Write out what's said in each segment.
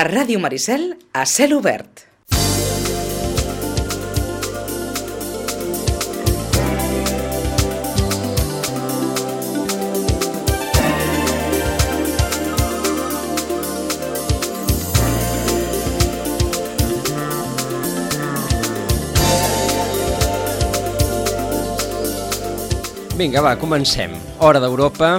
A Ràdio Maricel, a cel obert. Vinga, va, comencem. Hora d'Europa.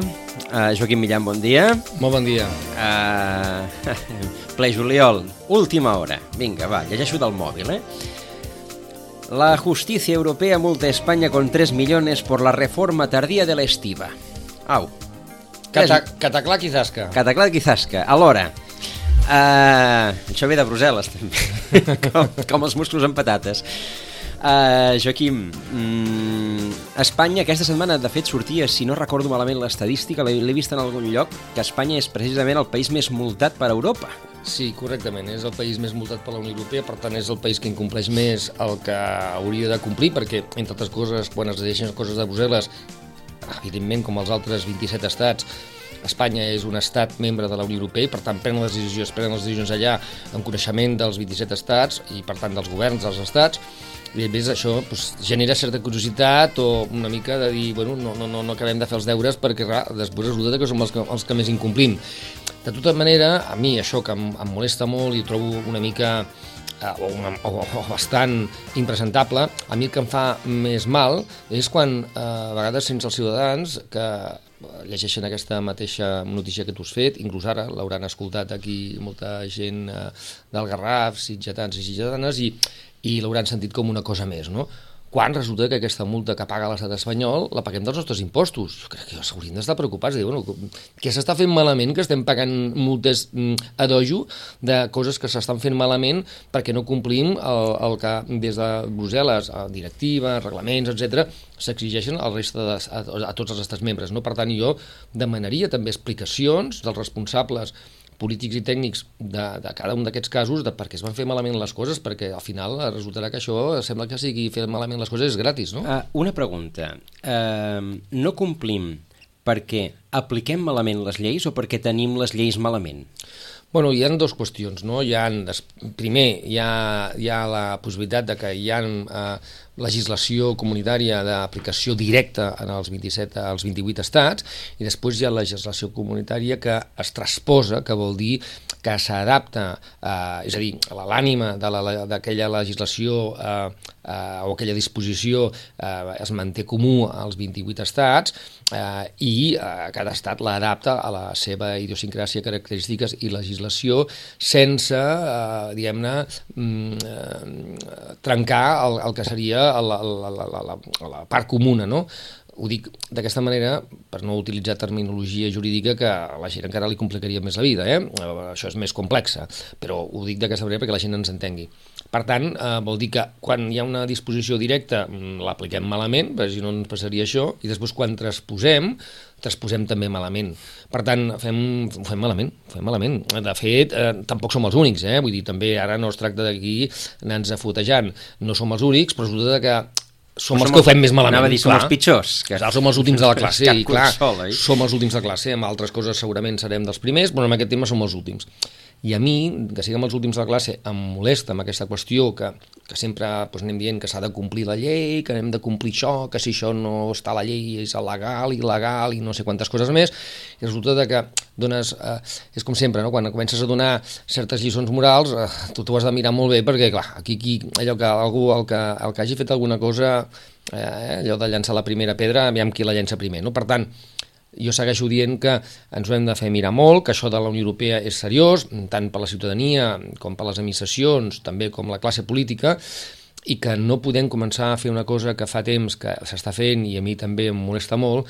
Uh, Joaquim Millán, bon dia. Molt bon dia. Uh, ple juliol, última hora. Vinga, va, llegeixo del mòbil, eh? La justicia europea multa a España con 3 millones por la reforma tardía de la estiva. Au. Cata, cataclac i zasca. Cataclat i zasca, alhora. Uh, això ve de Brussel·les, també. com, com els musclos amb patates. Uh, Joaquim, mm, Espanya aquesta setmana de fet sortia, si no recordo malament l'estadística, l'he vist en algun lloc, que Espanya és precisament el país més multat per Europa. Sí, correctament. És el país més multat per la Unió Europea, per tant és el país que incompleix més el que hauria de complir, perquè, entre altres coses, quan es deixen coses de Brussel·les, evidentment, com els altres 27 estats, Espanya és un estat membre de la Unió Europea i per tant prenen les decisions, prenen les decisions allà en coneixement dels 27 estats i per tant dels governs dels estats i més això doncs, genera certa curiositat o una mica de dir, bueno, no, no, no, no acabem de fer els deures perquè clar, després resulta que som els que, els que més incomplim. De tota manera, a mi això que em, em molesta molt i trobo una mica eh, o, una, o, o bastant impresentable, a mi el que em fa més mal és quan eh, a vegades sents els ciutadans que llegeixen aquesta mateixa notícia que tu has fet, inclús ara l'hauran escoltat aquí molta gent eh, del Garraf, sitgetans i sitgetanes, i, i l'hauran sentit com una cosa més, no? quan resulta que aquesta multa que paga l'estat espanyol la paguem dels nostres impostos. Jo crec que s'haurien d'estar preocupats, dir, bueno, què s'està fent malament que estem pagant multes mm, a dojo de coses que s'estan fent malament perquè no complim el, el que des de Brussel·les, a directiva, reglaments, etc s'exigeixen al resta de, a, a tots els estats membres. No? Per tant, jo demanaria també explicacions dels responsables polítics i tècnics de, de cada un d'aquests casos de per què es van fer malament les coses, perquè al final resultarà que això sembla que sigui fer malament les coses és gratis, no? Uh, una pregunta. Uh, no complim perquè apliquem malament les lleis o perquè tenim les lleis malament? Bueno, hi ha dues qüestions, no? Hi ha, primer, hi ha, hi ha la possibilitat de que hi ha eh, legislació comunitària d'aplicació directa en els 27 als 28 estats i després hi ha legislació comunitària que es transposa, que vol dir que s'adapta, eh, és a dir, l'ànima d'aquella legislació eh, eh, o aquella disposició eh, es manté comú als 28 estats eh, i eh, cada estat l'adapta a la seva idiosincràsia, característiques i legislació sense, eh, diguem-ne, mm, eh, trencar el, el que seria la, la, la, la, la, la part comuna, no? Ho dic d'aquesta manera per no utilitzar terminologia jurídica que a la gent encara li complicaria més la vida, eh? això és més complexa, però ho dic d'aquesta manera perquè la gent ens entengui. Per tant, eh, vol dir que quan hi ha una disposició directa mm, l'apliquem malament, perquè si no ens passaria això, i després quan transposem, transposem també malament. Per tant, fem, ho fem malament, ho fem malament. De fet, eh, tampoc som els únics, eh? vull dir, també ara no es tracta d'aquí anar-nos afotejant. No som els únics, però resulta que som els que ho fem més malament. Anava a dir, som els pitjors. Que... Clar, som els últims de la classe, i clar, sol, eh? som els últims de classe, amb altres coses segurament serem dels primers, però en aquest tema som els últims. I a mi, que siguem els últims de la classe, em molesta amb aquesta qüestió que, que sempre doncs, anem dient que s'ha de complir la llei, que hem de complir això, que si això no està a la llei és il·legal, il·legal i no sé quantes coses més, i resulta que dones, eh, és com sempre, no? quan comences a donar certes lliçons morals, eh, tu t'ho has de mirar molt bé perquè, clar, aquí, aquí allò que algú, el que, el que hagi fet alguna cosa, eh, allò de llançar la primera pedra, aviam qui la llença primer, no? Per tant, jo segueixo dient que ens ho hem de fer mirar molt, que això de la Unió Europea és seriós, tant per la ciutadania com per les administracions, també com la classe política, i que no podem començar a fer una cosa que fa temps que s'està fent i a mi també em molesta molt,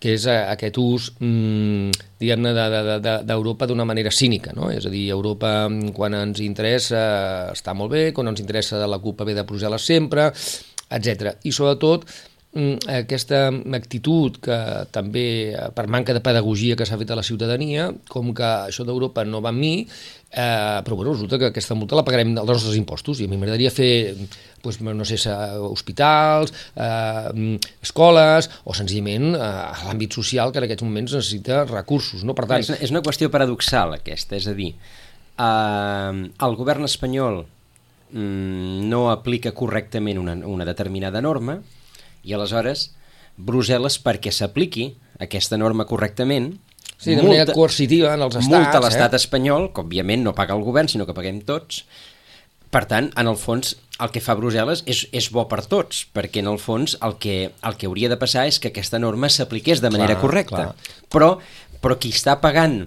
que és eh, aquest ús, mmm, diguem-ne, d'Europa de, de, d'una manera cínica, no? És a dir, Europa, quan ens interessa, està molt bé, quan ens interessa la culpa ve de Brussel·les sempre, etc. I sobretot, Mm, aquesta actitud que també per manca de pedagogia que s'ha fet a la ciutadania, com que això d'Europa no va amb mi, eh, però bueno, resulta que aquesta multa la pagarem dels nostres impostos i a mi m'agradaria fer pues, no sé, hospitals, eh, escoles o senzillament eh, l'àmbit social que en aquests moments necessita recursos. No? Per tant, és, és una qüestió paradoxal aquesta, és a dir, eh, el govern espanyol mm, no aplica correctament una, una determinada norma i aleshores Brussel·les perquè s'apliqui aquesta norma correctament Sí, de manera coercitiva en els estats. Multa l'estat eh? espanyol, que òbviament no paga el govern, sinó que paguem tots. Per tant, en el fons, el que fa Brussel·les és, és bo per tots, perquè en el fons el que, el que hauria de passar és que aquesta norma s'apliqués de manera Clar, correcta. clar. Però, però qui està pagant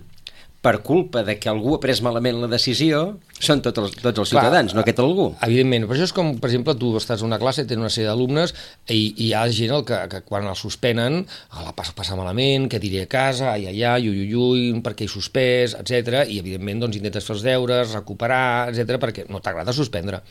per culpa de que algú ha pres malament la decisió són tots els, tots els Clar, ciutadans, no aquest algú. Evidentment, però això és com, per exemple, tu estàs en una classe, tens una sèrie d'alumnes i, i hi ha gent el que, que quan el suspenen ah, la passa, passa malament, que diré a casa, ai, ai, ai, ui, ui, ui, perquè he suspès, etc. I, evidentment, doncs, intentes fer els deures, recuperar, etc perquè no t'agrada suspendre.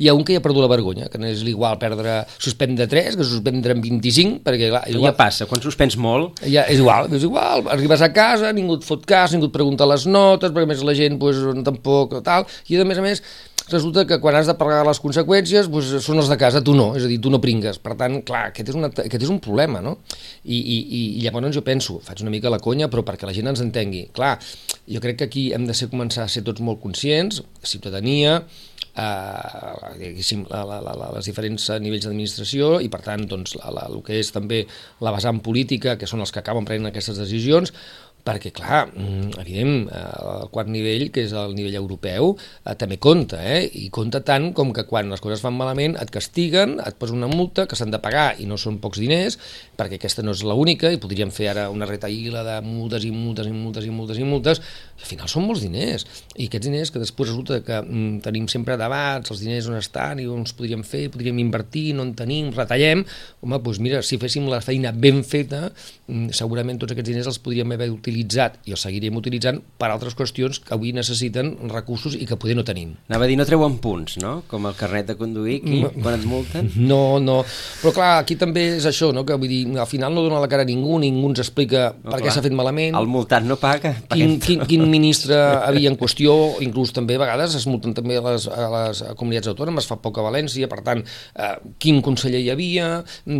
Hi ha un que ja ha perdut la vergonya, que no és igual perdre, suspendre 3 que suspendre en 25, perquè, clar, és Ja igual, passa, quan suspens molt, ja, és igual, és igual, arribes a casa, ningú et fot cas, ningú et pregunta les notes, perquè a més la gent pues, tampoc tal, i a més a més resulta que quan has de pagar les conseqüències pues, són els de casa, tu no, és a dir, tu no pringues. Per tant, clar, aquest és, una, aquest és un problema, no? I, i, i llavors jo penso, faig una mica la conya, però perquè la gent ens entengui. Clar, jo crec que aquí hem de ser, començar a ser tots molt conscients, ciutadania, eh, diguéssim, la, la, la, les diferents nivells d'administració i per tant doncs, la, la, el que és també la vessant política, que són els que acaben prenent aquestes decisions, perquè, clar, mm, evident, eh, el quart nivell, que és el nivell europeu, eh, també compta, eh? i compta tant com que quan les coses fan malament et castiguen, et posen una multa que s'han de pagar i no són pocs diners, perquè aquesta no és l'única, i podríem fer ara una retaïla de multes i multes i multes i multes i multes, i al final són molts diners, i aquests diners que després resulta que mm, tenim sempre debats, els diners on estan i on els podríem fer, podríem invertir, no en tenim, retallem, home, doncs mira, si féssim la feina ben feta, mm, segurament tots aquests diners els podríem haver utilitzat i els seguiríem utilitzant per altres qüestions que avui necessiten recursos i que poder no tenim. anava a dir, no treuen punts, no? Com el carnet de conduir, aquí, quan et multen. No, no, però clar, aquí també és això, no? que vull dir, al final no dona la cara a ningú, ningú ens explica No, per què s'ha fet malament, El multat no paga. quin, quin, quin ministre havia en qüestió, inclús també a vegades es multen també a les, a les comunitats autònomes, fa poc a València, per tant, eh, quin conseller hi havia,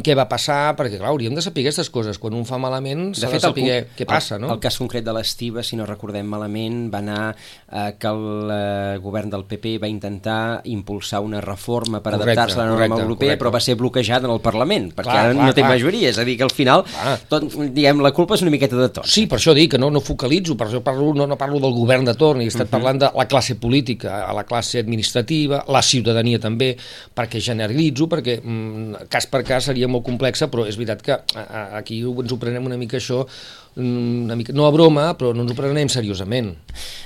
què va passar, perquè clar, hauríem de saber aquestes coses, quan un fa malament s'ha de, el saber con- què passa, el, no? El cas concret de l'Estiva, si no recordem malament, va anar eh, que el eh, govern del PP va intentar impulsar una reforma per adaptar-se a la norma correcte, europea, correcte. però va ser bloquejat en el Parlament, perquè Clar, ara clar, no té clar. majoria, és a dir, que al final, Clar. tot, diguem, la culpa és una miqueta de tot. Sí, per això dic que no, no focalitzo, per això parlo, no, no parlo del govern de torn, he estat parlant de la classe política, a la classe administrativa, la ciutadania també, perquè generalitzo, perquè mm, cas per cas seria molt complexa, però és veritat que a, a, aquí ens ho prenem una mica això, una mica, no a broma, però no ens ho prenem seriosament.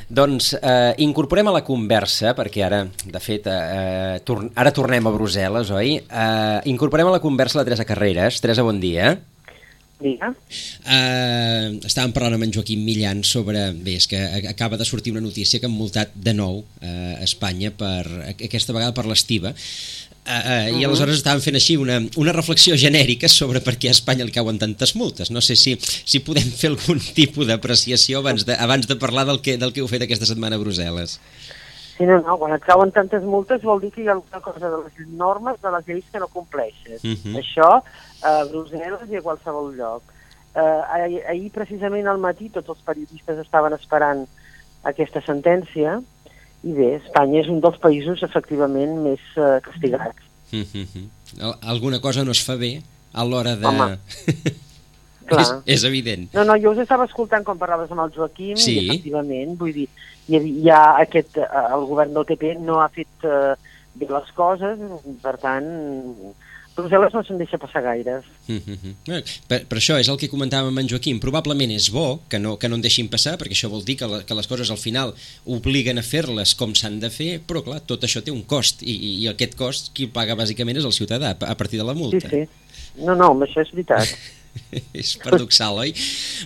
Doncs eh, incorporem a la conversa, perquè ara, de fet, eh, tor ara tornem a Brussel·les, oi? Eh, incorporem a la conversa la Teresa Carreras. Teresa, bon dia. Diga. Uh, estàvem parlant amb en Joaquim Millan sobre... Bé, és que a- acaba de sortir una notícia que han multat de nou uh, Espanya per, aquesta vegada per l'estiva. Uh, uh, I aleshores estàvem fent així una, una reflexió genèrica sobre per què a Espanya li cauen tantes multes. No sé si, si podem fer algun tipus d'apreciació abans, de, abans de parlar del que, del que heu fet aquesta setmana a Brussel·les. Sí, no, no, quan et cauen tantes multes vol dir que hi ha alguna cosa de les normes, de les lleis que no compleixes. Mhm. Això a Brussel·les i a qualsevol lloc. Eh, ahir, ahir, precisament al matí, tots els periodistes estaven esperant aquesta sentència i bé, Espanya és un dels països efectivament més eh, castigats. Mm -hmm. Alguna cosa no es fa bé a l'hora de... Home, clar. és, és evident. No, no, jo us estava escoltant quan parlaves amb el Joaquim Sí. i efectivament, vull dir, hi ha, hi ha aquest, eh, el govern del PP no ha fet eh, bé les coses, per tant, Brussel·les no se'n deixa passar gaires. Mm -hmm. Per, per això és el que comentàvem amb en Joaquim. Probablement és bo que no, que no en deixin passar, perquè això vol dir que, la, que les coses al final obliguen a fer-les com s'han de fer, però clar, tot això té un cost, i, i, aquest cost qui paga bàsicament és el ciutadà, a partir de la Sí, multa. sí. No, no, això és veritat. és paradoxal, oi?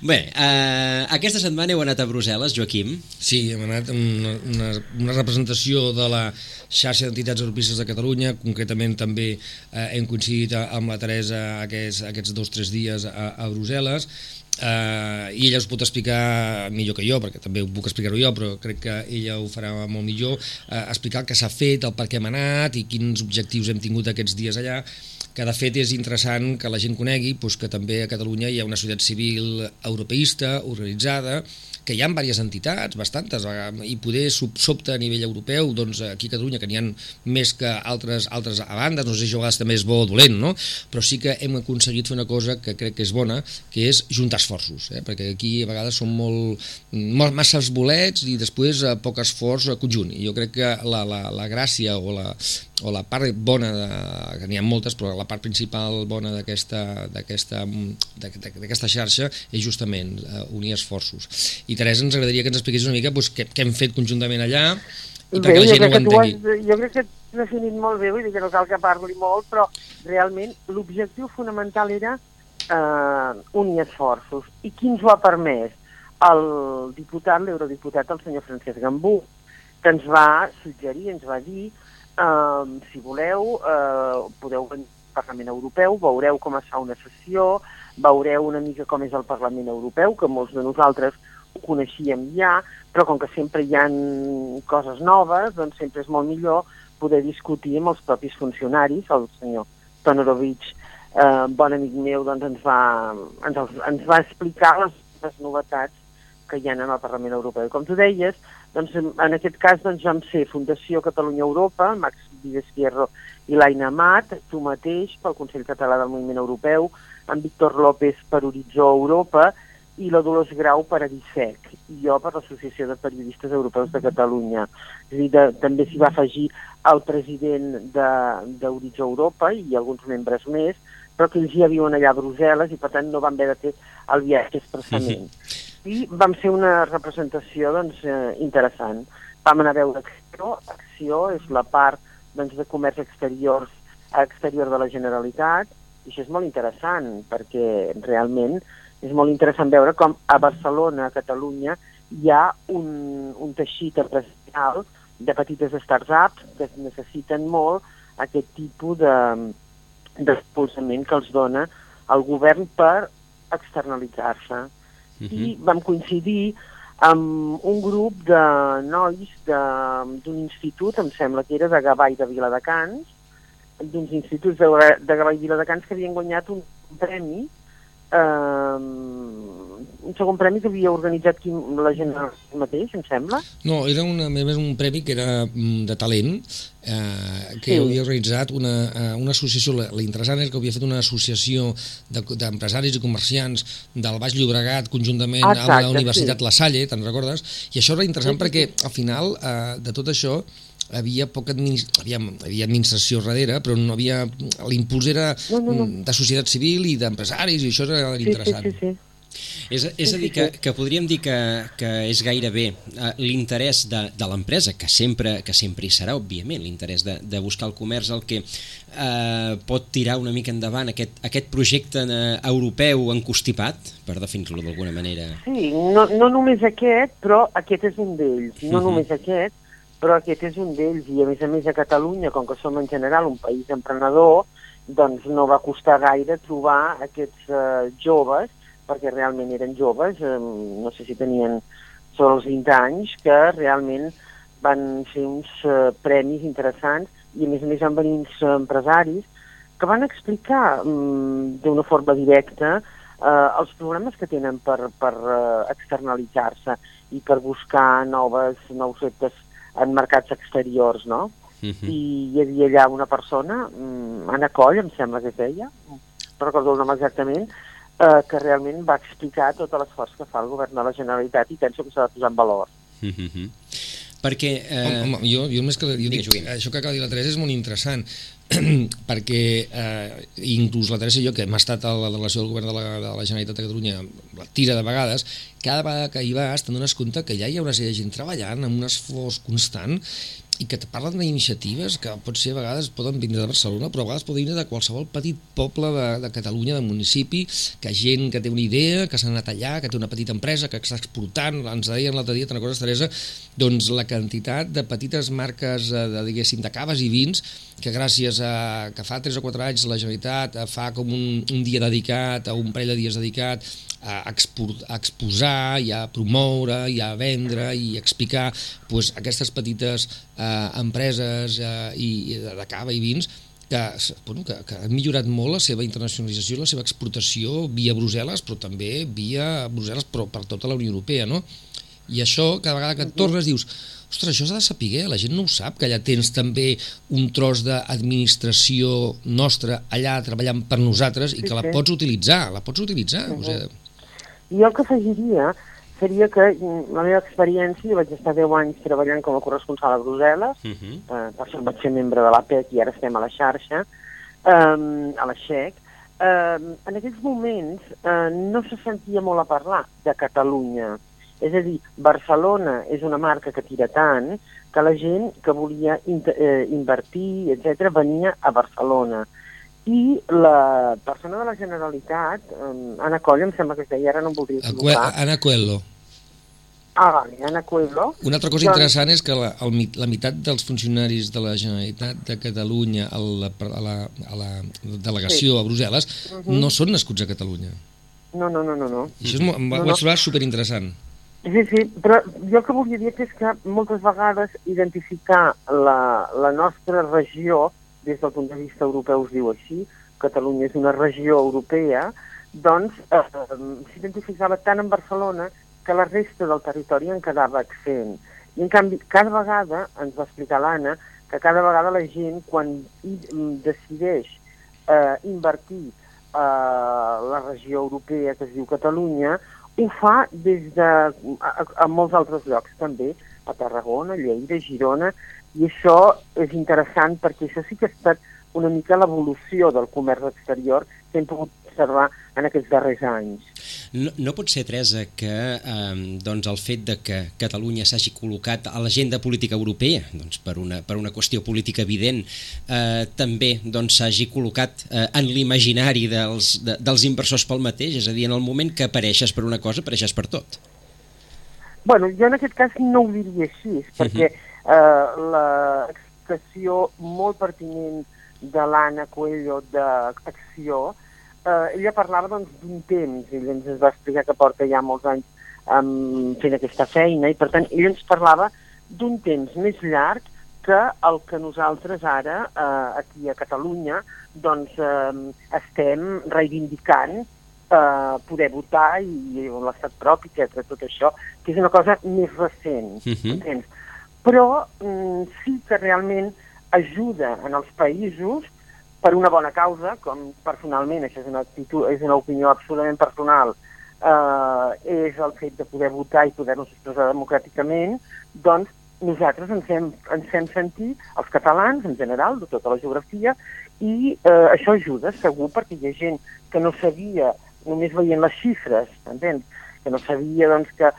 Bé, eh, aquesta setmana heu anat a Brussel·les, Joaquim. Sí, hem anat amb una, una, una representació de la xarxa d'entitats europeistes de Catalunya, concretament també eh, hem coincidit a- amb la Teresa aquests, aquests dos o tres dies a, a Brussel·les, eh, i ella us pot explicar millor que jo, perquè també ho puc explicar-ho jo, però crec que ella ho farà molt millor, eh, explicar el que s'ha fet, el per què hem anat i quins objectius hem tingut aquests dies allà, que de fet és interessant que la gent conegui doncs, que també a Catalunya hi ha una societat civil europeista, organitzada, que hi ha diverses entitats, bastantes, i poder sobte a nivell europeu, doncs aquí a Catalunya, que n'hi ha més que altres, altres a bandes, no sé si a vegades també és bo o dolent, no? però sí que hem aconseguit fer una cosa que crec que és bona, que és juntar esforços, eh? perquè aquí a vegades som molt, molt masses bolets i després eh, poc esforç conjunt, i jo crec que la, la, la gràcia o la, o la part bona, de, que n'hi ha moltes, però la part principal bona d'aquesta xarxa és justament uh, unir esforços. I Teresa, ens agradaria que ens expliqués una mica doncs, què, què hem fet conjuntament allà i perquè la gent ho entengui. Has, jo crec que has definit molt bé, vull dir que no cal que parli molt, però realment l'objectiu fonamental era eh, unir esforços. I qui ens ho ha permès? El diputat, l'eurodiputat, el senyor Francesc Gambú, que ens va suggerir, ens va dir Uh, si voleu, uh, podeu venir al Parlament Europeu, veureu com es fa una sessió, veureu una mica com és el Parlament Europeu, que molts de nosaltres ho coneixíem ja, però com que sempre hi han coses noves, doncs sempre és molt millor poder discutir amb els propis funcionaris. El senyor Tonorovich, eh, bon amic meu, doncs ens va, ens, ens va explicar les, les novetats que hi ha en el Parlament Europeu. Com tu deies, doncs, en aquest cas doncs, vam ser Fundació Catalunya Europa, Max Vives Fierro i l'Aina Amat, tu mateix pel Consell Català del Moviment Europeu, en Víctor López per Horitzó Europa i la Dolors Grau per Adisec, i jo per l'Associació de Periodistes Europeus de Catalunya. És a dir, de, també s'hi va afegir el president d'Horitzó Europa i alguns membres més, però que ells ja viuen allà a Brussel·les i per tant no van haver de fer el viatge expressament. Sí, sí i vam fer una representació doncs, eh, interessant. Vam anar a veure Acció, Acció és la part doncs, de comerç exterior, exterior de la Generalitat, i això és molt interessant, perquè realment és molt interessant veure com a Barcelona, a Catalunya, hi ha un, un teixit empresarial de petites startups que necessiten molt aquest tipus de d'expulsament que els dona el govern per externalitzar-se uh -huh. i vam coincidir amb un grup de nois d'un institut, em sembla que era de Gavà i de Viladecans, d'uns instituts de, de Gavà i Viladecans que havien guanyat un premi eh, un segon premi que havia organitzat qui, la gent mateix, em sembla? No, era una, més un premi que era mm, de talent, eh, que sí. havia organitzat una, eh, una associació, l'interessant és que havia fet una associació d'empresaris de, i comerciants del Baix Llobregat conjuntament Exacte, amb la Universitat sí. La Salle, te'n recordes? I això era interessant sí, perquè al final eh, de tot això havia poca administ... havia, havia administració darrere, però no havia... l'impuls era no, no, no. de societat civil i d'empresaris, i això era sí, interessant. Sí, sí, sí. És, és a dir, que, que podríem dir que, que és gairebé uh, l'interès de, de l'empresa, que sempre, que sempre hi serà, òbviament, l'interès de, de buscar el comerç, el que uh, pot tirar una mica endavant aquest, aquest projecte uh, europeu encostipat, per definir-lo d'alguna manera. Sí, no, no només aquest, però aquest és un d'ells. No uh mhm. -huh. només aquest, però aquest és un d'ells i a més a més a Catalunya, com que som en general un país emprenedor, doncs no va costar gaire trobar aquests eh, joves, perquè realment eren joves, eh, no sé si tenien sols 20 anys, que realment van fer uns eh, premis interessants i a més a més van venir uns empresaris que van explicar mm, d'una forma directa eh, els problemes que tenen per, per eh, externalitzar-se i per buscar noves, nous reptes en mercats exteriors, no? Uh mhm. -huh. I hi havia allà una persona, mm, Anna Coll, em sembla que es deia, no recordo el nom exactament, eh, que realment va explicar tot l'esforç que fa el govern de la Generalitat i penso que s'ha de posar en valor. Mhm. -huh. Perquè... Eh... Home, jo, jo més que... Jo dic, això que acaba de dir la Teresa és molt interessant, perquè eh, inclús la Teresa i jo, que hem estat a la delegació del govern de la, de la Generalitat de Catalunya la tira de vegades, cada vegada que hi vas te'n dones compte que ja hi ha una sèrie de gent treballant amb un esforç constant i que te parlen d'iniciatives que potser a vegades poden vindre de Barcelona, però a vegades poden vindre de qualsevol petit poble de, de Catalunya, de municipi, que gent que té una idea, que s'ha anat allà, que té una petita empresa, que està exportant, ens deien l'altre dia, te'n recordes, Teresa, doncs la quantitat de petites marques eh, de, diguéssim, de caves i vins que gràcies a que fa 3 o 4 anys la Generalitat fa com un, un dia dedicat, a un parell de dies dedicat a, a exposar i a promoure i a vendre i a explicar pues, aquestes petites eh, empreses eh, i, i de, cava i vins que, bueno, que, que han millorat molt la seva internacionalització, la seva exportació via Brussel·les, però també via Brussel·les, però per tota la Unió Europea, no? I això, cada vegada que tornes, dius, ostres, això s'ha de saber, la gent no ho sap, que allà tens també un tros d'administració nostra allà treballant per nosaltres i que la pots utilitzar, la pots utilitzar. Uh -huh. o sigui... I el que afegiria seria que mm, la meva experiència, vaig estar 10 anys treballant com a corresponsal a Brussel·les, uh -huh. eh, per això vaig ser membre de l'APEC i ara estem a la xarxa, eh, a la XEC, eh, en aquells moments eh, no se sentia molt a parlar de Catalunya, és a dir, Barcelona és una marca que tira tant que la gent que volia eh, invertir, etc venia a Barcelona. I la persona de la Generalitat, Anna Coll, em sembla que es deia, ara no em voldria equivocar. Anna Coelho. Ah, vale, Anna Coelho. Una altra cosa doncs... interessant és que la, el, la meitat dels funcionaris de la Generalitat de Catalunya a la, a la, a la delegació sí. a Brussel·les uh -huh. no són nascuts a Catalunya. No, no, no, no. no. I això és, em va, no, no. superinteressant. Sí, sí, però jo el que volia dir és que moltes vegades identificar la, la nostra regió, des del punt de vista europeu es diu així, Catalunya és una regió europea, doncs eh, s'identificava tant en Barcelona que la resta del territori en quedava accent. I en canvi, cada vegada, ens va explicar l'Anna, que cada vegada la gent, quan decideix eh, invertir eh, la regió europea que es diu Catalunya, ho fa des de, a, a molts altres llocs també, a Tarragona, Lleida, Girona, i això és interessant perquè això sí que ha estat una mica l'evolució del comerç exterior que hem pogut observar en aquests darrers anys. No, no pot ser, Teresa, que eh, doncs el fet de que Catalunya s'hagi col·locat a l'agenda política europea, doncs per, una, per una qüestió política evident, eh, també doncs, s'hagi doncs, col·locat eh, en l'imaginari dels, de, dels inversors pel mateix, és a dir, en el moment que apareixes per una cosa, apareixes per tot. Bueno, jo en aquest cas no ho diria així, perquè uh -huh. Eh, l'expressió molt pertinent de l'Anna Coelho d'Acció eh, ella parlava doncs, d'un temps, ella ens va explicar que porta ja molts anys um, fent aquesta feina, i per tant ella ens parlava d'un temps més llarg que el que nosaltres ara, eh, aquí a Catalunya, doncs eh, estem reivindicant eh, poder votar i, i l'estat propi, etc. tot això, que és una cosa més recent. Uh mhm. -huh. Però mm, sí que realment ajuda en els països per una bona causa, com personalment, això és una, actitud, és una opinió absolutament personal, eh, és el fet de poder votar i poder-nos expressar democràticament, doncs nosaltres ens hem, ens hem sentir, els catalans en general, de tota la geografia, i eh, això ajuda, segur, perquè hi ha gent que no sabia, només veient les xifres, entens? que no sabia doncs, que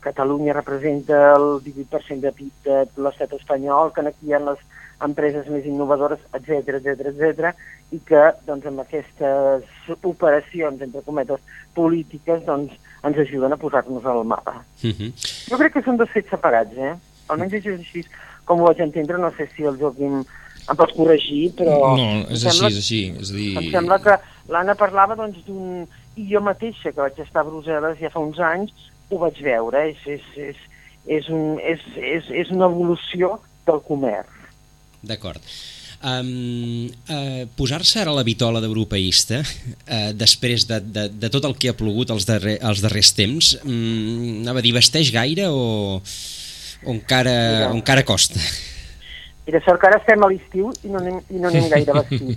Catalunya representa el 18% de PIB de l'estat espanyol, que aquí hi ha les empreses més innovadores, etc etc etc i que doncs, amb aquestes operacions, entre cometes, polítiques, doncs, ens ajuden a posar-nos al mapa. Uh -huh. Jo crec que són dos fets separats, eh? Almenys és així com ho vaig entendre, no sé si el Joaquim em pot corregir, però... No, és així, sembla, és així. És dir... Em sembla que l'Anna parlava doncs, d'un... I jo mateixa, que vaig estar a Brussel·les ja fa uns anys, ho vaig veure. És, és, és, és, un, és, és, és una evolució del comerç. D'acord. Um, uh, Posar-se ara la vitola d'europeista uh, després de, de, de tot el que ha plogut els, darrer, els darrers temps um, anava a dir, vesteix gaire o, o encara, Mira. o encara costa? Mira, sort que ara estem a l'estiu i, no anem, i no anem gaire vestits.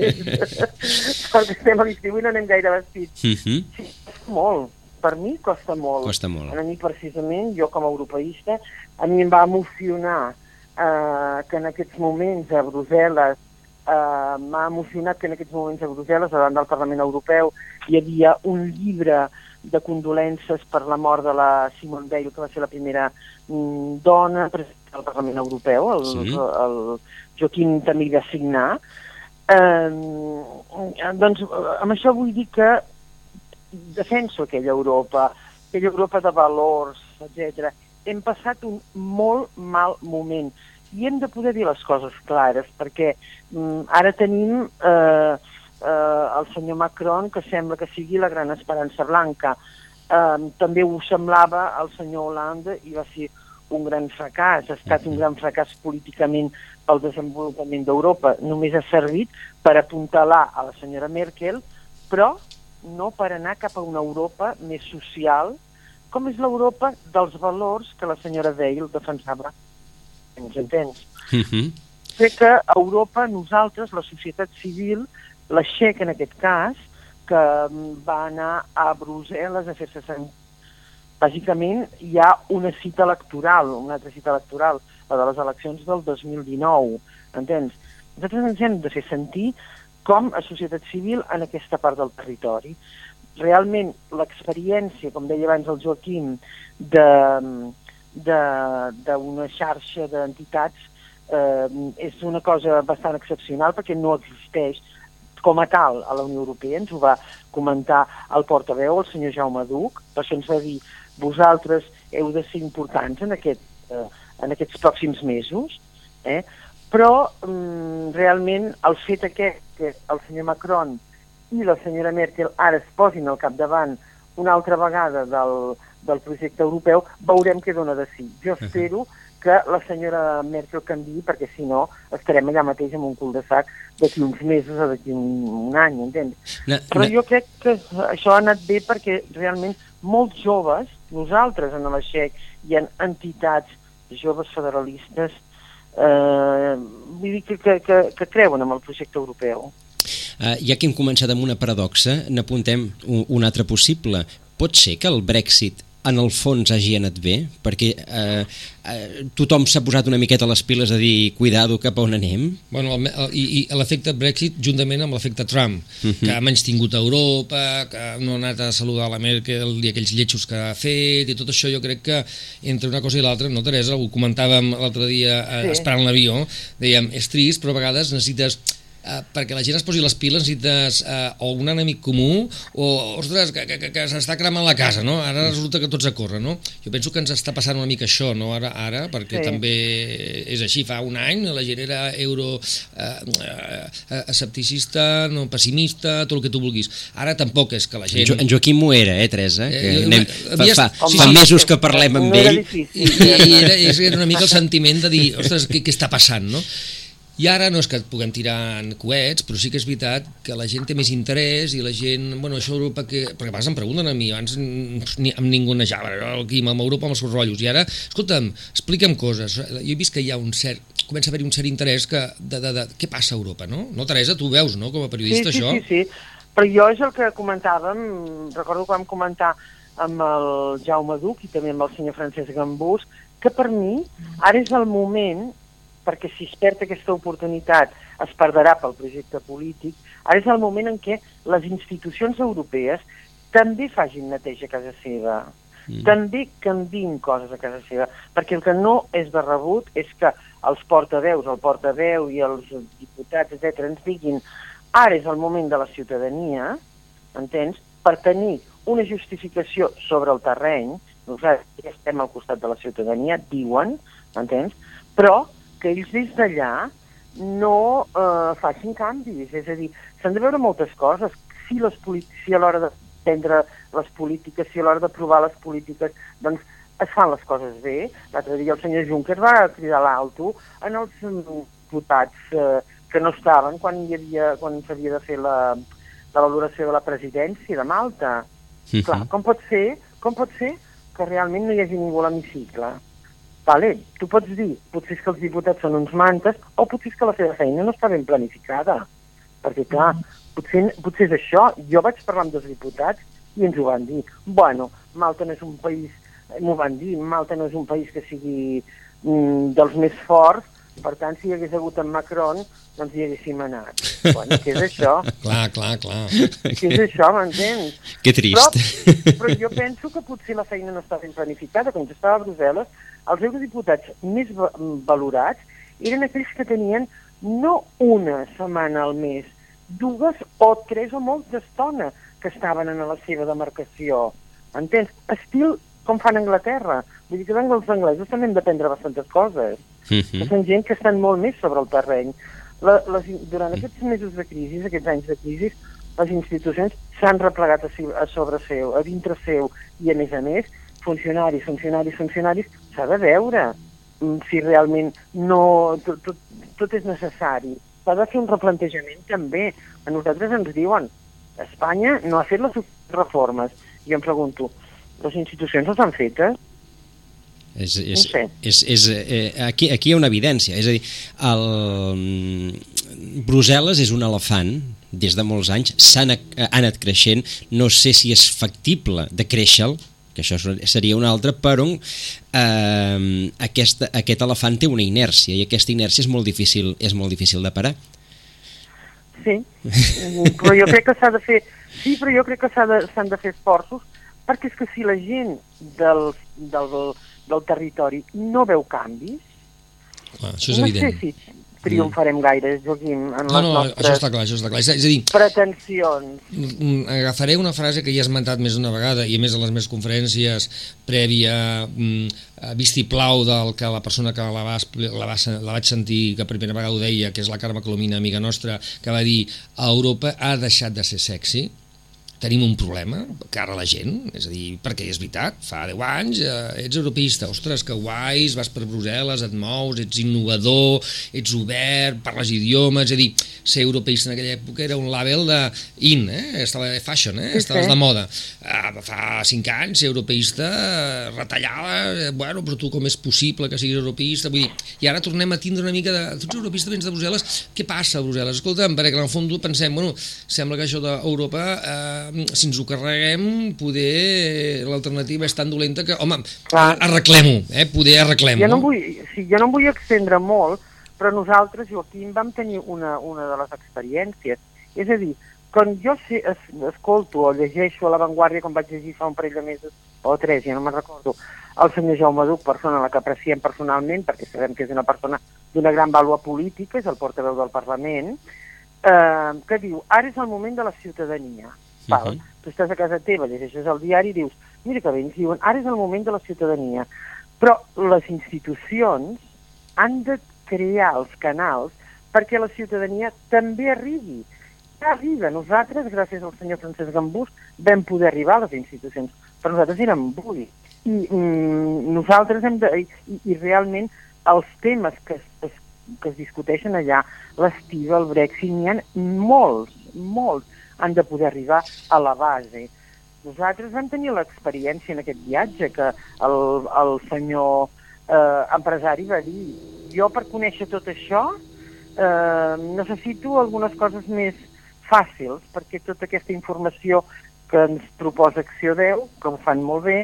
sort que estem a l'estiu i no anem gaire vestits. Uh -huh. Sí, molt. Per mi costa molt. Costa molt. A mi, precisament, jo com a europeista, a mi em va emocionar eh, que en aquests moments a Brussel·les eh, m'ha emocionat que en aquests moments a Brussel·les, davant del Parlament Europeu, hi havia un llibre de condolences per la mort de la Simone Veil, que va ser la primera mm, dona presidenta del Parlament Europeu, el, sí. el, el Joaquim també hi va signar. Eh, doncs amb això vull dir que defenso aquella Europa, aquella Europa de valors, etc hem passat un molt mal moment i hem de poder dir les coses clares perquè mm, ara tenim eh, eh, el senyor Macron, que sembla que sigui la gran esperança blanca. Eh, també ho semblava el senyor Hollande i va ser un gran fracàs, ha estat un gran fracàs políticament pel desenvolupament d'Europa. Només ha servit per apuntalar a la senyora Merkel, però no per anar cap a una Europa més social, com és l'Europa dels valors que la senyora Veil defensava. Ens entens? Uh -huh. Crec que a Europa nosaltres, la societat civil, la XEC en aquest cas, que va anar a Brussel·les a fer-se sentir bàsicament hi ha una cita electoral, una altra cita electoral, la de les eleccions del 2019, entens? Nosaltres ens hem de fer sentir com a societat civil en aquesta part del territori. Realment, l'experiència, com deia abans el Joaquim, d'una xarxa d'entitats eh, és una cosa bastant excepcional perquè no existeix com a tal a la Unió Europea. Ens ho va comentar el portaveu, el senyor Jaume Duc, per això ens va dir vosaltres heu de ser importants en, aquest, eh, en aquests pròxims mesos, eh? Però mm, realment el fet aquest que el senyor Macron i la senyora Merkel ara es posin al capdavant una altra vegada del, del projecte europeu, veurem què dona de si. Jo espero que la senyora Merkel canvi, perquè si no estarem allà mateix amb un cul de sac d'aquí uns mesos o d'aquí un, un any, entens? No, Però no. jo crec que això ha anat bé perquè realment molts joves, nosaltres en la XEC hi ha entitats joves federalistes eh, vull dir que, que, que, que creuen en el projecte europeu. Uh, ja que hem començat amb una paradoxa, n'apuntem un, un altre possible. Pot ser que el Brexit en el fons hagi anat bé? Perquè eh, eh, tothom s'ha posat una miqueta les piles a dir cuidado cap a on anem? Bueno, el, el, i, i l'efecte Brexit juntament amb l'efecte Trump, uh -huh. que ha menys tingut Europa, que no ha anat a saludar la Merkel i aquells lletjos que ha fet i tot això jo crec que entre una cosa i l'altra, no Teresa, ho comentàvem l'altre dia eh, Sí. esperant l'avió, dèiem, és trist però a vegades necessites eh, perquè la gent es posi les piles necessites eh, o un enemic comú o, ostres, que, que, que, que s'està cremant la casa, no? Ara resulta que tots a córrer, no? Jo penso que ens està passant una mica això, no? Ara, ara perquè Sí. també és així, fa un any la gent era euro eh, eh, escepticista, no pessimista, tot el que tu vulguis. Ara tampoc és que la En, gent... jo, en Joaquim ho era, eh, Teresa? Eh, Que eh, anem, eh, fa, fa, sí, fa sí. mesos que parlem amb era ell. I, i era, és una mica el sentiment de dir, ostres, què, què està passant, no? I ara no és que puguem tirar en coets, però sí que és veritat que la gent té més interès i la gent, bueno, això Europa que... Perquè a vegades em pregunten a mi, abans ni, amb ningú nejava, Quim, amb Europa amb els seus rotllos, i ara, escolta'm, explica'm coses. Jo he vist que hi ha un cert, comença a haver-hi un cert interès que, de, de, de, què passa a Europa, no? No, Teresa, tu veus, no?, com a Sí, periodista, sí, això? sí, sí. Però jo és el que comentàvem, recordo que vam comentar amb el Jaume Duc i també amb el senyor Francesc Gambús, que per mi ara és el moment, perquè si es perd aquesta oportunitat es perdrà pel projecte polític, ara és el moment en què les institucions europees també facin neteja a casa seva, mm. també canvin coses a casa seva, perquè el que no és de rebut és que els portaveus, el portaveu i els diputats, etc ens diguin ara és el moment de la ciutadania, entens?, per tenir una justificació sobre el terreny, nosaltres estem al costat de la ciutadania, diuen, entens?, però que ells des d'allà no eh, facin canvis, és a dir, s'han de veure moltes coses, si, les si a l'hora de prendre les polítiques, si a l'hora d'aprovar les polítiques, doncs es fan les coses bé. L'altre dia el senyor Juncker va cridar l'alto en els diputats eh, que no estaven quan hi havia quan s'havia de fer la, la valoració de la presidència de Malta. Mhm. Clar, com pot ser, com pot ser que realment no hi hagi ningú a l'hemicicle? Vale, tu pots dir, potser és que els diputats són uns mantes, o potser és que la seva feina no està ben planificada. Perquè, clar, potser, potser és això. Jo vaig parlar amb dos diputats i ens ho van dir. Bueno, Malta no és un país, m'ho van dir, Malta no és un país que sigui mm, dels més forts, per tant, si hi hagués hagut en Macron, doncs hi haguéssim anat. Bueno, què és això? Clar, clar, clar. Què és això, m'entens? Que trist. Però, però jo penso que potser la feina no està ben planificada. Quan jo estava a Brussel·les, els eurodiputats més va- valorats eren aquells que tenien no una setmana al mes, dues o tres o molt d'estona que estaven en la seva demarcació. Entens? Estil com fan a Anglaterra. Vull dir que els anglesos també hem d'aprendre bastantes coses que Mhm. són gent que estan molt més sobre el terreny. la, les, durant aquests mesos de crisi, aquests anys de crisi, les institucions s'han replegat a, a sobre seu, a dintre seu, i a més a més, funcionaris, funcionaris, funcionaris, s'ha de veure mm, si realment no, tot, tot, tot és necessari. S'ha de fer un replantejament també. A nosaltres ens diuen Espanya no ha fet les reformes. Jo em pregunto, les institucions les han fetes? És, és, No sé. és, és, eh, aquí, aquí hi ha una evidència, és a dir, el, mm, Brussel·les és un elefant des de molts anys, s'ha anat, ha anat creixent, no sé si és factible de créixer que això seria un altre, però eh, aquesta, aquest elefant té una inèrcia i aquesta inèrcia és molt difícil, és molt difícil de parar. Sí, però jo crec que s'ha de fer... Sí, però jo crec que s'ha de- s'han de, fer esforços perquè és que si la gent del, del, del territori no veu canvis, Clar, això és no evident. sé si triomfarem gaire, Joaquim, en No, les no, això nostres està clar, això està clar. És, és a dir, pretensions. Mm, agafaré una frase que ja he esmentat més d'una vegada i a més a les meves conferències prèvia mm, vistiplau del que la persona que la, va, la, va, la vaig sentir que per primera vegada ho deia, que és la Carme Colomina, amiga nostra, que va dir a Europa ha deixat de ser sexy tenim un problema, cara a la gent, és a dir, perquè és veritat, fa 10 anys eh, ets europeista, ostres, que guais, vas per Brussel·les, et mous, ets innovador, ets obert, parles idiomes, és a dir, ser europeista en aquella època era un label de in, eh? estava de fashion, eh? Sí, estaves sí. de moda. Uh, fa 5 anys ser europeista, eh, retallada, eh, bueno, però tu com és possible que siguis europeista? Vull dir, i ara tornem a tindre una mica de... Tu ets europeista, vens de Brussel·les, què passa a Brussel·les? Escolta'm, perquè en el fons pensem, bueno, sembla que això d'Europa, eh, si ens ho carreguem, poder l'alternativa és tan dolenta que, home, Clar. arreglem-ho, eh? poder arreglem-ho. Jo no, vull, sí, jo no em vull extendre molt, però nosaltres, Joaquim, vam tenir una, una de les experiències. És a dir, quan jo sé, es, escolto o llegeixo a l'avantguàrdia, com vaig llegir fa un parell de mesos, o tres, ja no me'n recordo, el senyor Jaume Duc, persona a la que apreciem personalment, perquè sabem que és una persona d'una gran vàlua política, és el portaveu del Parlament, eh, que diu, ara és el moment de la ciutadania. Val? Mhm. Tu estàs a casa teva, llegeixes el diari i dius, mira que bé, ens diuen, ara és el moment de la ciutadania. Però les institucions han de crear els canals perquè la ciutadania també arribi. Ja arriba. Nosaltres, gràcies al senyor Francesc Gambús, vam poder arribar a les institucions, però nosaltres érem vuit. I mm, nosaltres hem de... I, I realment els temes que es, es, que es discuteixen allà, l'estiva, el Brexit, n'hi ha molts, molts, han de poder arribar a la base. Nosaltres vam tenir l'experiència en aquest viatge que el, el senyor eh, empresari va dir jo per conèixer tot això eh, necessito algunes coses més fàcils perquè tota aquesta informació que ens proposa Acció 10, que ho fan molt bé,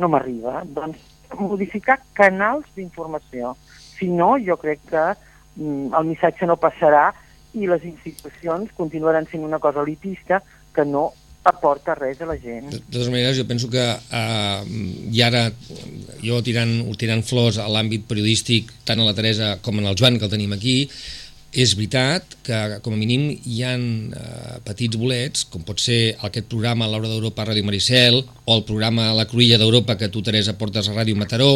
no m'arriba. Doncs modificar canals d'informació. Si no, jo crec que mm, el missatge no passarà i les institucions continuaran sent una cosa elitista que no aporta res a la gent. De totes maneres, jo penso que eh, i ara jo tirant, tirant flors a l'àmbit periodístic, tant a la Teresa com en el Joan, que el tenim aquí, és veritat que, com a mínim, hi han eh, petits bolets, com pot ser aquest programa a l'Hora d'Europa a Ràdio Maricel, o el programa La Cruïlla d'Europa que tu, Teresa, portes a Ràdio Mataró,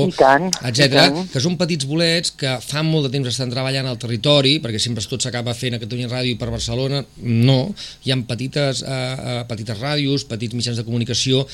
etc, que són petits bolets que fa molt de temps estan treballant al territori, perquè sempre tot s'acaba fent a Catalunya Ràdio i per Barcelona, no, hi ha petites, eh, eh, petites ràdios, petits mitjans de comunicació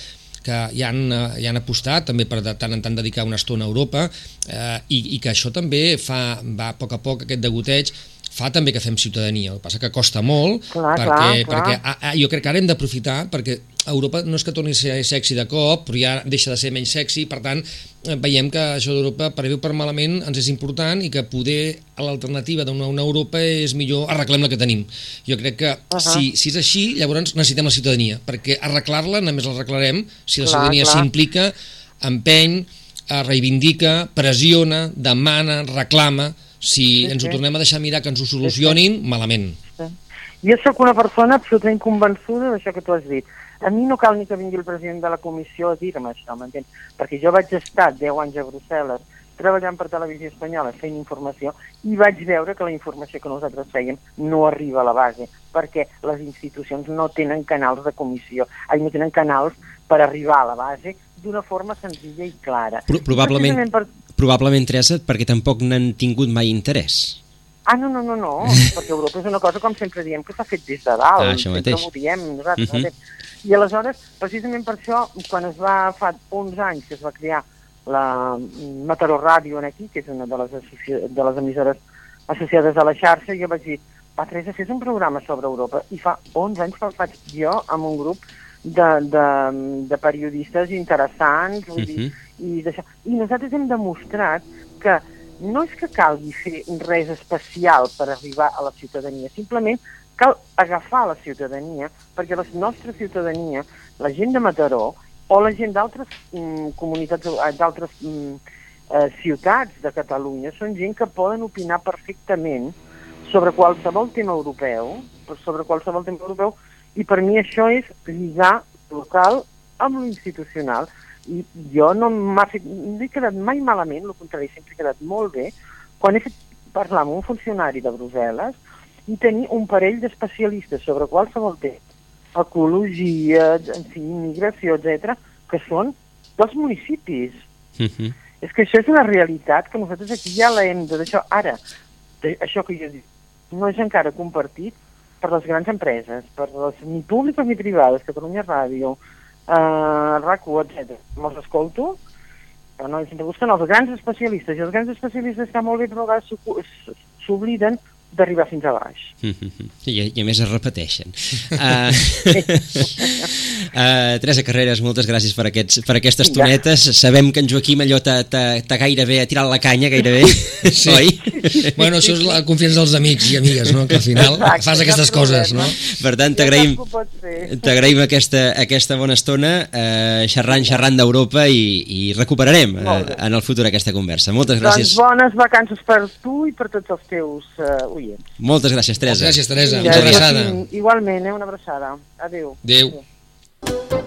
que hi han, eh, hi han apostat també per de tant en tant dedicar una estona a Europa eh, i, i que això també fa, va a poc a poc aquest degoteig fa també que fem ciutadania, el que passa que costa molt Clar, perquè, clar, clar. perquè ah, ah, jo crec que ara hem d'aprofitar perquè Europa no és que torni a ser sexy de cop, però ja deixa de ser menys sexy, per tant, eh, veiem que això d'Europa, per bé o per malament, ens és important i que poder l'alternativa d'una una Europa és millor arreglem la que tenim. Jo crec que uh -huh. si, si és així, llavors necessitem la ciutadania, perquè arreglar-la només l'arreglarem si la Clar, ciutadania clar. s'implica, empeny, eh, reivindica, pressiona, demana, reclama, si Sí, ens ho sí. tornem a deixar mirar que ens ho solucionin, malament. Jo sóc una persona absolutament convençuda d'això que tu has dit. A mi no cal ni que vingui el president de la comissió a dir-me això, m'entens? Perquè jo vaig estar 10 anys a Brussel·les treballant per Televisió Espanyola, fent informació, i vaig veure que la informació que nosaltres fèiem no arriba a la base, perquè les institucions no tenen canals de comissió, ai, no tenen canals per arribar a la base d'una forma senzilla i clara. Pro probablement, per, probablement, Teresa, perquè tampoc n'han tingut mai interès. Ah, no, no, no, no, perquè Europa és una cosa, com sempre diem, que s'ha fet des de dalt. Ah, això sempre mateix. ho diem nosaltres. Mhm. Uh -huh. I aleshores, precisament per això, quan es va, fa 11 anys que es va crear la Mataró Ràdio aquí, que és una de les, de les emissores associades a la xarxa, jo vaig dir, va, Teresa, fes un programa sobre Europa. I fa 11 anys que el faig jo amb un grup de, de, de periodistes interessants, vull dir, i, d'això. I nosaltres hem demostrat que no és que calgui fer res especial per arribar a la ciutadania, simplement cal agafar la ciutadania, perquè la nostra ciutadania, la gent de Mataró o la gent d'altres mm, comunitats, eh, d'altres mm, eh, ciutats de Catalunya, són gent que poden opinar perfectament sobre qualsevol tema europeu, sobre qualsevol tema europeu, i per mi això és lligar local amb l'institucional. I jo no m'ha fet, no he quedat mai malament, el contrari, sempre he quedat molt bé, quan he fet parlar amb un funcionari de Brussel·les i tenir un parell d'especialistes sobre qualsevol tema, ecologia, en fi, immigració, etc, que són dels municipis. Mhm. És que això és una realitat que nosaltres aquí ja la hem de deixar. Ara, això que jo dic, no és encara compartit per les grans empreses, per les ni públiques ni privades, Catalunya Ràdio, eh, RAC1, etc. Me'ls escolto, però no, sempre busquen els grans especialistes, i els grans especialistes estan molt bé, però a vegades s'obliden d'arribar fins a baix. Mhm. I, I a més es repeteixen. Uh, uh, Teresa Carreras, moltes gràcies per, aquests, per aquestes tonetes. Sabem que en Joaquim allò t'ha- gairebé ha tirat la canya, gairebé, Sí. oi? Bueno, això és la confiança dels amics i amigues, no? Que al final Exacte, fas aquestes coses, no? Per tant, t'agraïm. T'agraïm aquesta, aquesta bona estona eh, xerrant, xerrant d'Europa i, i recuperarem eh, en el futur aquesta conversa. Moltes Doncs gràcies. bones vacances per tu i per tots els teus uh, oients. Moltes gràcies, Teresa. Gràcies, Teresa. Una abraçada. Igualment, eh, una abraçada. Adéu. Adéu.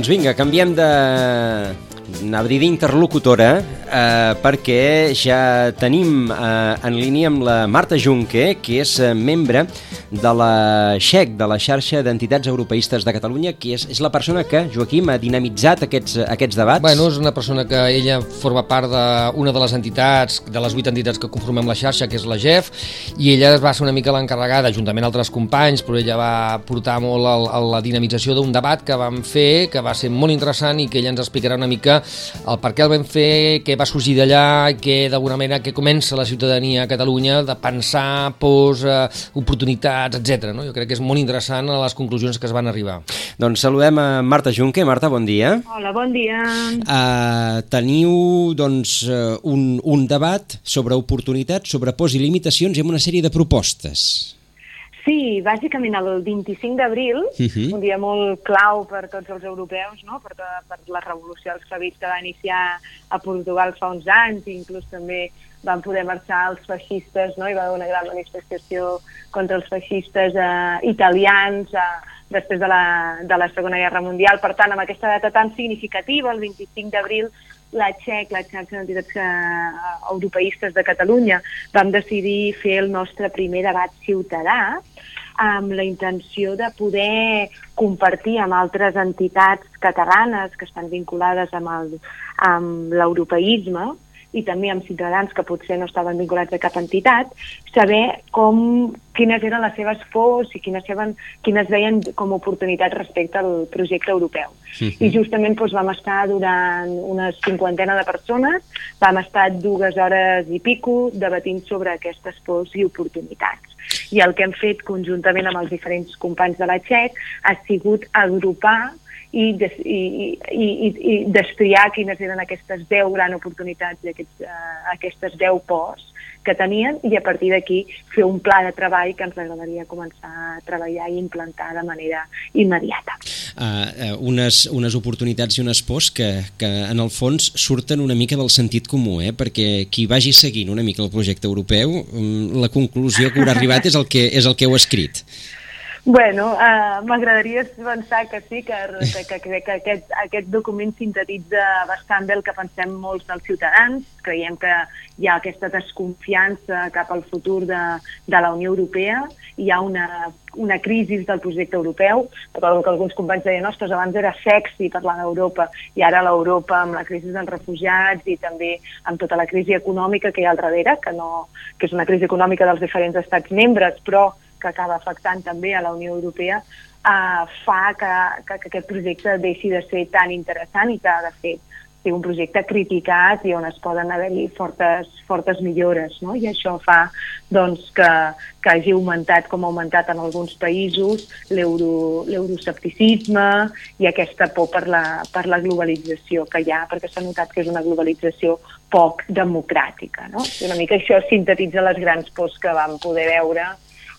Doncs vinga, canviem de anava d'interlocutora eh, perquè ja tenim eh, en línia amb la Marta Junque, que és eh, membre de la XEC, de la xarxa d'entitats europeistes de Catalunya, que és, és la persona que, Joaquim, ha dinamitzat aquests, aquests debats. Bueno, és una persona que ella forma part d'una de les entitats, de les vuit entitats que conformem la xarxa, que és la GEF, i ella va ser una mica l'encarregada, juntament altres companys, però ella va portar molt el, el, la dinamització d'un debat que vam fer, que va ser molt interessant i que ella ens explicarà una mica el per què el vam fer, què va sorgir d'allà, que d'alguna manera que comença la ciutadania a Catalunya de pensar pors, eh, oportunitats, etc. No? Jo crec que és molt interessant a les conclusions que es van arribar. Doncs saludem a Marta Junque. Marta, bon dia. Hola, bon dia. Uh, teniu doncs, uh, un, un debat sobre oportunitats, sobre pors i limitacions i amb una sèrie de propostes. Sí, bàsicament el 25 d'abril, uh Mhm. -huh. un dia molt clau per tots els europeus, no? per, to- per la revolució esclavista que va iniciar a Portugal fa uns anys, i inclús també van poder marxar els feixistes, no? hi va haver una gran manifestació contra els feixistes eh, italians eh, després de la, de la Segona Guerra Mundial. Per tant, amb aquesta data tan significativa, el 25 d'abril, la XEC, la xarxa d'entitats eh, europeistes de Catalunya, vam decidir fer el nostre primer debat ciutadà amb la intenció de poder compartir amb altres entitats catalanes que estan vinculades amb l'europeisme i també amb ciutadans que potser no estaven vinculats a cap entitat, saber com, quines eren les seves pors i quines, seven, quines veien com a oportunitats respecte al projecte europeu. Uh -huh. I justament doncs, vam estar durant una cinquantena de persones, vam estar dues hores i pico debatint sobre aquestes pors i oportunitats. I el que hem fet conjuntament amb els diferents companys de la XEC ha sigut agrupar i, des, i, i, i, i destriar quines eren aquestes 10 grans oportunitats i aquests, uh, aquestes 10 pors que tenien i a partir d'aquí fer un pla de treball que ens agradaria començar a treballar i implantar de manera immediata. Uh, uh, unes, unes oportunitats i unes pors que, que en el fons surten una mica del sentit comú, eh? perquè qui vagi seguint una mica el projecte europeu, um, la conclusió que haurà arribat és el que, és el que heu escrit. Bueno, uh, m'agradaria pensar que sí, que, que, que, que, que aquest, aquest document sintetitza bastant bé el que pensem molts dels ciutadans. Creiem que hi ha aquesta desconfiança cap al futur de, de la Unió Europea, hi ha una, una crisi del projecte europeu, recordo que alguns companys deien, ostres, abans era sexy parlar d'Europa, i ara l'Europa amb la crisi dels refugiats i també amb tota la crisi econòmica que hi ha al darrere, que, no, que és una crisi econòmica dels diferents estats membres, però que acaba afectant també a la Unió Europea, eh, fa que, que, que aquest projecte deixi de ser tan interessant i que de fer ser un projecte criticat i on es poden haver-hi fortes, fortes millores, no? I això fa doncs, que, que hagi augmentat, com ha augmentat en alguns països, l'euroscepticisme i aquesta por per la, per la globalització que hi ha, perquè s'ha notat que és una globalització poc democràtica, no? I una mica això sintetitza les grans pors que vam poder veure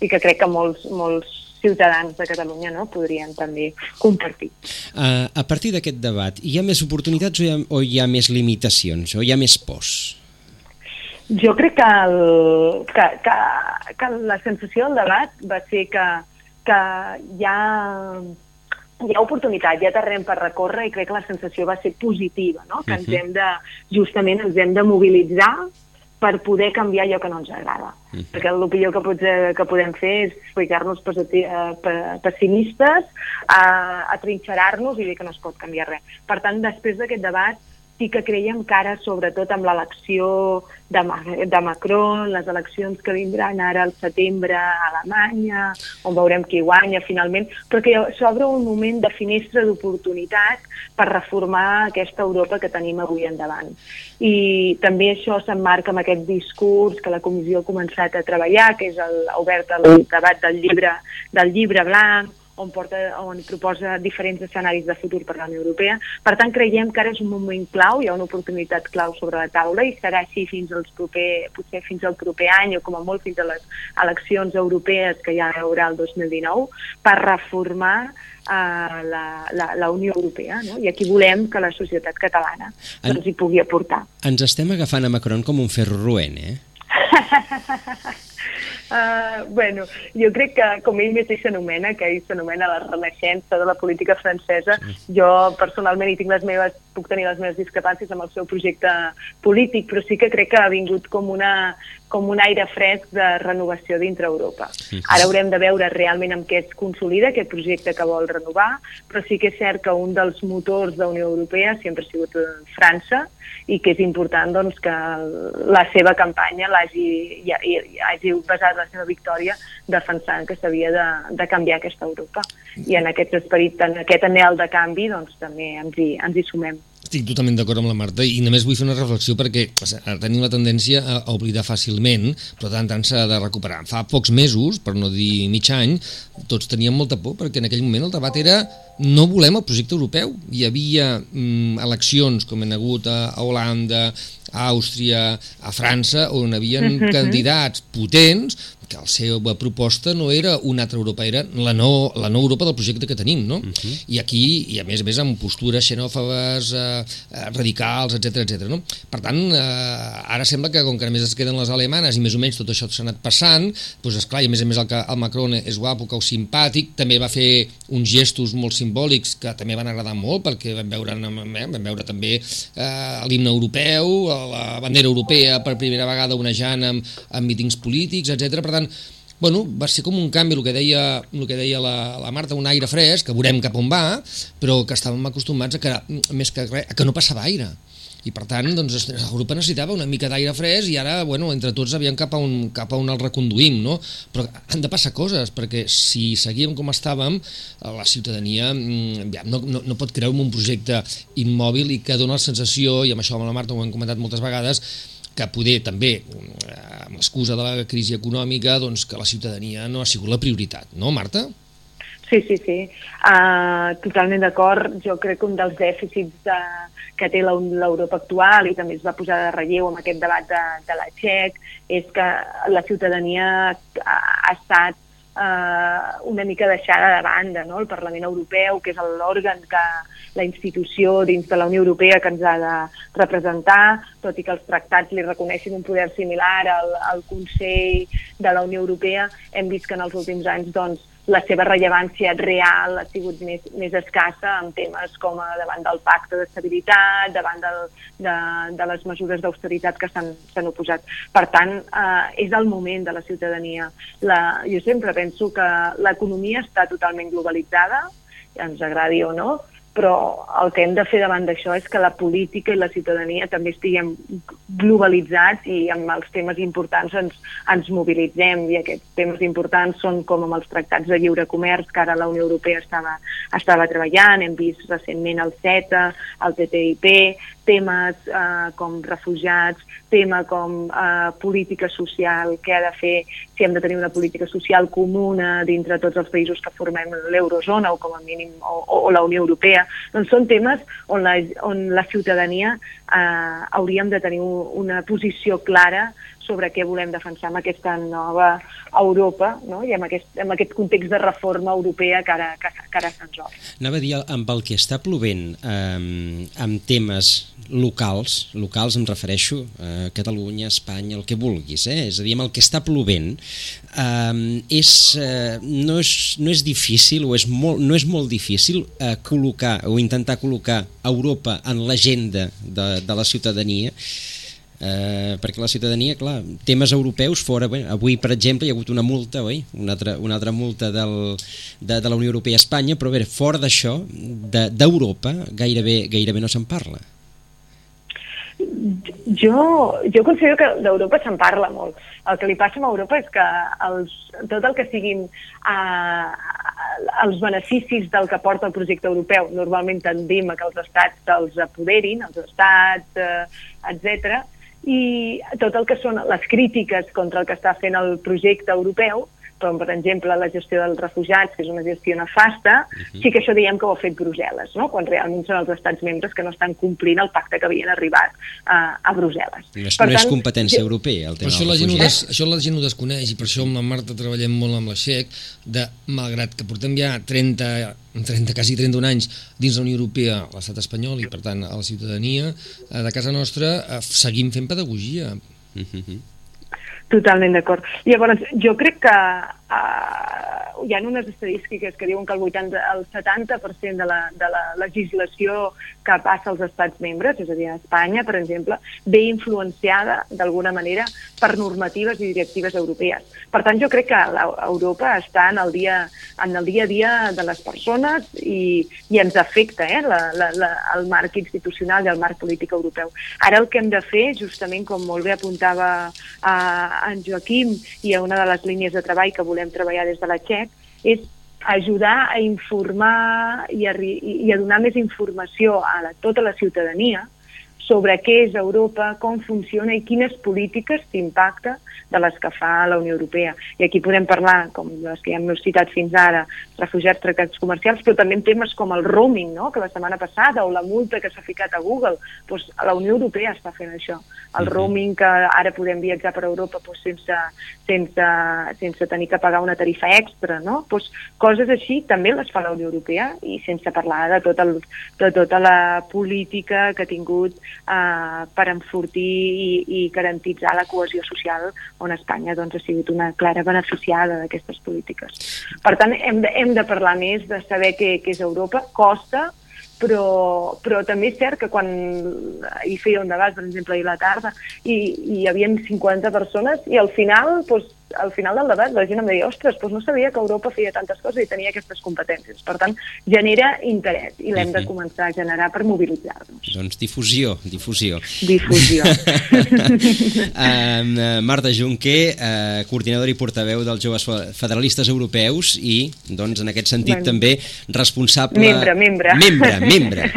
i que crec que molts, molts ciutadans de Catalunya no, podrien també compartir. Uh, a partir d'aquest debat, hi ha més oportunitats o hi ha, o hi ha més limitacions, o hi ha més pors? Jo crec que, el, que, que, que la sensació del debat va ser que, que hi ha hi ha oportunitat, hi ha terreny per recórrer i crec que la sensació va ser positiva, no? que ens hem de, justament ens hem de mobilitzar per poder canviar allò que no ens agrada. Mm -hmm. Perquè el millor que, potser, que podem fer és ficar-nos eh, pessimistes, a, a trinxerar-nos i dir que no es pot canviar res. Per tant, després d'aquest debat, sí que creiem que ara, sobretot amb l'elecció de, de Macron, les eleccions que vindran ara al setembre a Alemanya, on veurem qui guanya finalment, però que s'obre un moment de finestra d'oportunitat per reformar aquesta Europa que tenim avui endavant. I també això s'emmarca amb aquest discurs que la Comissió ha començat a treballar, que és el, obert el debat del llibre, del llibre blanc, on, porta, on proposa diferents escenaris de futur per la Unió Europea. Per tant, creiem que ara és un moment clau, hi ha una oportunitat clau sobre la taula i serà així fins al proper, potser fins al proper any o com a molt fins a les eleccions europees que hi haurà el 2019 per reformar uh, la, la, la Unió Europea no? i aquí volem que la societat catalana en, doncs, hi pugui aportar. Ens estem agafant a Macron com un ferro roent, eh? Uh, bueno, jo crec que, com ell mateix s'anomena, que ell s'anomena la renaixença de la política francesa, jo personalment hi tinc les meves, puc tenir les meves discrepàncies amb el seu projecte polític, però sí que crec que ha vingut com una, com un aire fresc de renovació dintre Europa. Ara haurem de veure realment amb què es consolida aquest projecte que vol renovar, però sí que és cert que un dels motors de la Unió Europea sempre ha sigut eh, França i que és important doncs, que la seva campanya l'hagi hagi basat la seva victòria defensant que s'havia de, de canviar aquesta Europa. I en aquest esperit, en aquest anel de canvi, doncs també ens hi, ens hi sumem. Estic totalment d'acord amb la Marta i només vull fer una reflexió perquè tenim la tendència a, oblidar fàcilment, però tant tant s'ha de recuperar. Fa pocs mesos, per no dir mig any, tots teníem molta por perquè en aquell moment el debat era no volem el projecte europeu. Hi havia mm, eleccions com han hagut a, a Holanda, a Àustria, a França, on havien uh -huh. candidats potents que la seva proposta no era una altra Europa, era la no, la no Europa del projecte que tenim, no? Uh -huh. I aquí, i a més a més amb postures xenòfobes, eh, eh, radicals, etc etc. no? Per tant, eh, ara sembla que com que només es queden les alemanes i més o menys tot això s'ha anat passant, doncs esclar, i a més a més el, que el Macron és guapo, cau simpàtic, també va fer uns gestos molt simbòlics que també van agradar molt perquè vam veure, eh, vam veure també eh, l'himne europeu, la bandera europea per primera vegada onejant amb, amb mítings polítics, etc. Per tant, bueno, va ser com un canvi, el que deia, el que deia la, la Marta, un aire fresc, que veurem cap on va, però que estàvem acostumats a que, més que res, a que no passava aire. I per tant, doncs, Europa necessitava una mica d'aire fresc i ara, bueno, entre tots aviam cap a un, cap a on el reconduïm, no? Però han de passar coses, perquè si seguíem com estàvem, la ciutadania ja, no, no, no pot creure en un projecte immòbil i que dona la sensació, i amb això amb la Marta ho hem comentat moltes vegades, que poder també, amb l'excusa de la crisi econòmica, doncs que la ciutadania no ha sigut la prioritat, no, Marta? Sí, sí, sí. Uh, totalment d'acord. Jo crec que un dels dèficits de, que té l'Europa actual i també es va posar de relleu amb aquest debat de, de la Txec és que la ciutadania ha, ha estat uh, una mica deixada de banda, no? el Parlament Europeu, que és l'òrgan que la institució dins de la Unió Europea que ens ha de representar, tot i que els tractats li reconeixen un poder similar al, al Consell de la Unió Europea, hem vist que en els últims anys doncs, la seva rellevància real ha sigut més, més escassa en temes com a davant del pacte d'estabilitat, davant del, de, de les mesures d'austeritat que s'han oposat. Per tant, eh, és el moment de la ciutadania. La, jo sempre penso que l'economia està totalment globalitzada, ens agradi o no, però el que hem de fer davant d'això és que la política i la ciutadania també estiguem globalitzats i amb els temes importants ens, ens mobilitzem. I aquests temes importants són com amb els tractats de lliure comerç que ara la Unió Europea estava, estava treballant, hem vist recentment el CETA, el TTIP, temes eh, com refugiats, tema com eh, política social, què ha de fer, si hem de tenir una política social comuna dintre tots els països que formem l'eurozona o com a mínim o, o, la Unió Europea, doncs són temes on la, on la ciutadania eh, hauríem de tenir una posició clara sobre què volem defensar amb aquesta nova Europa no? i amb aquest, amb aquest context de reforma europea que ara, que, que ara se'ns obre. Anava a dir, amb el que està plovent eh, amb temes locals, locals em refereixo a Catalunya, Espanya, el que vulguis, eh? és a dir, amb el que està plovent, eh, és, eh, no, és, no és difícil o és molt, no és molt difícil eh, col·locar o intentar col·locar Europa en l'agenda de, de la ciutadania eh, perquè la ciutadania, clar, temes europeus fora, bé, avui per exemple hi ha hagut una multa, oi? Una altra, una altra multa del, de, de la Unió Europea a Espanya, però bé, fora d'això, d'Europa, de, gairebé, gairebé no se'n parla. Jo, jo considero que d'Europa se'n parla molt. El que li passa a Europa és que els, tot el que siguin eh, els beneficis del que porta el projecte europeu, normalment tendim a que els estats els apoderin, els estats, eh, etc. I tot el que són les crítiques contra el que està fent el projecte europeu, com per exemple la gestió dels refugiats, que és una gestió nefasta, uh. -huh. sí que això diem que ho ha fet Brussel·les, no? quan realment són els estats membres que no estan complint el pacte que havien arribat uh, a Brussel·les. No és, per no tant, és competència jo... europea el tema això la, gent des, això la gent ho desconeix i per això amb la Marta treballem molt amb la XEC, de, malgrat que portem ja 30 30, quasi 31 anys dins la Unió Europea, l'estat espanyol i per tant a la ciutadania eh, de casa nostra, eh, seguim fent pedagogia. Uh. -huh. Totalment d'acord. Llavors, jo crec que uh, hi ha unes estadístiques que diuen que el, 80, el 70% de la, de la legislació que passa als estats membres, és a dir, a Espanya, per exemple, ve influenciada d'alguna manera per normatives i directives europees. Per tant, jo crec que Europa està en el dia, en el dia a dia de les persones i, i ens afecta eh, la, la, la, el marc institucional i el marc polític europeu. Ara el que hem de fer, justament com molt bé apuntava uh, en Joaquim i a una de les línies de treball que volem treballar des de la Txec, és ajudar a informar i a, i a donar més informació a la, tota la ciutadania sobre què és Europa, com funciona i quines polítiques t'impacta de les que fa la Unió Europea. I aquí podem parlar, com les que ja hem citat fins ara, refugiats, tractats comercials, però també en temes com el roaming, no? que la setmana passada, o la multa que s'ha ficat a Google. Doncs la Unió Europea està fent això. El roaming que ara podem viatjar per Europa doncs, sense, sense, sense tenir que pagar una tarifa extra, no? Doncs coses així també les fa la Unió Europea i sense parlar de, tot el, de tota la política que ha tingut eh, per enfortir i, i garantitzar la cohesió social on Espanya doncs, ha sigut una clara beneficiada d'aquestes polítiques. Per tant, hem de, hem de parlar més de saber què, què és Europa, costa, però, però també és cert que quan hi feia un debat, per exemple, ahir a la tarda, i, i hi havia 50 persones i al final doncs, al final del debat la gent em deia, ostres, doncs no sabia que Europa feia tantes coses i tenia aquestes competències. Per tant, genera interès i l'hem de començar a generar per mobilitzar-nos. Doncs difusió, difusió. Difusió. uh, Marta Junquer, uh, coordinadora i portaveu dels Joves Federalistes Europeus i, doncs, en aquest sentit Bueno. també responsable... Membre, membre. Membre, membre.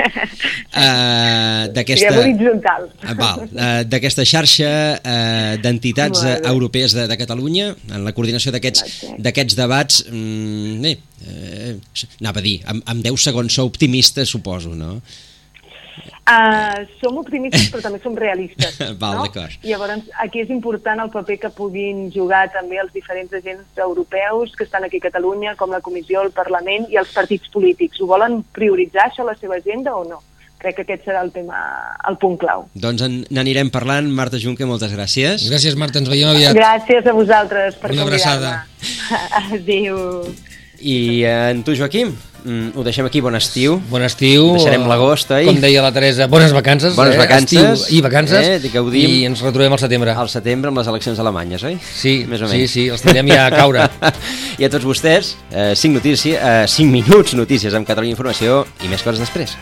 Uh, d'aquesta... Diguem horitzontal. Uh, d'aquesta xarxa uh, d'entitats europees de, de Catalunya, en la coordinació d'aquests debats, mm, bé, eh, anava a dir, amb, amb 10 segons sou optimistes, suposo, no? Uh, som optimistes però també som realistes. Val, no? d'acord. Llavors, aquí és important el paper que puguin jugar també els diferents agents europeus que estan aquí a Catalunya, com la Comissió, el Parlament i els partits polítics. Ho volen prioritzar això a la seva agenda o no? Crec que aquest serà el tema, el punt clau. Doncs en- n'anirem parlant. Marta Junque, moltes gràcies. Gràcies, Marta, ens veiem aviat. Gràcies a vosaltres per Una abraçada. Adéu. I eh, en tu, Joaquim, mm, ho deixem aquí, bon estiu. Bon estiu. Deixarem eh, l'agost, oi? Com deia la Teresa, bones vacances. Bones eh? vacances. Estiu i vacances. Eh, gaudim. I ens retrobem al setembre. Al setembre amb les eleccions alemanyes, oi? Sí, Més o sí, menys. sí, els tindrem ja a caure. I a tots vostès, eh, 5, notícies, eh, 5 minuts notícies amb Catalunya Informació i més coses després.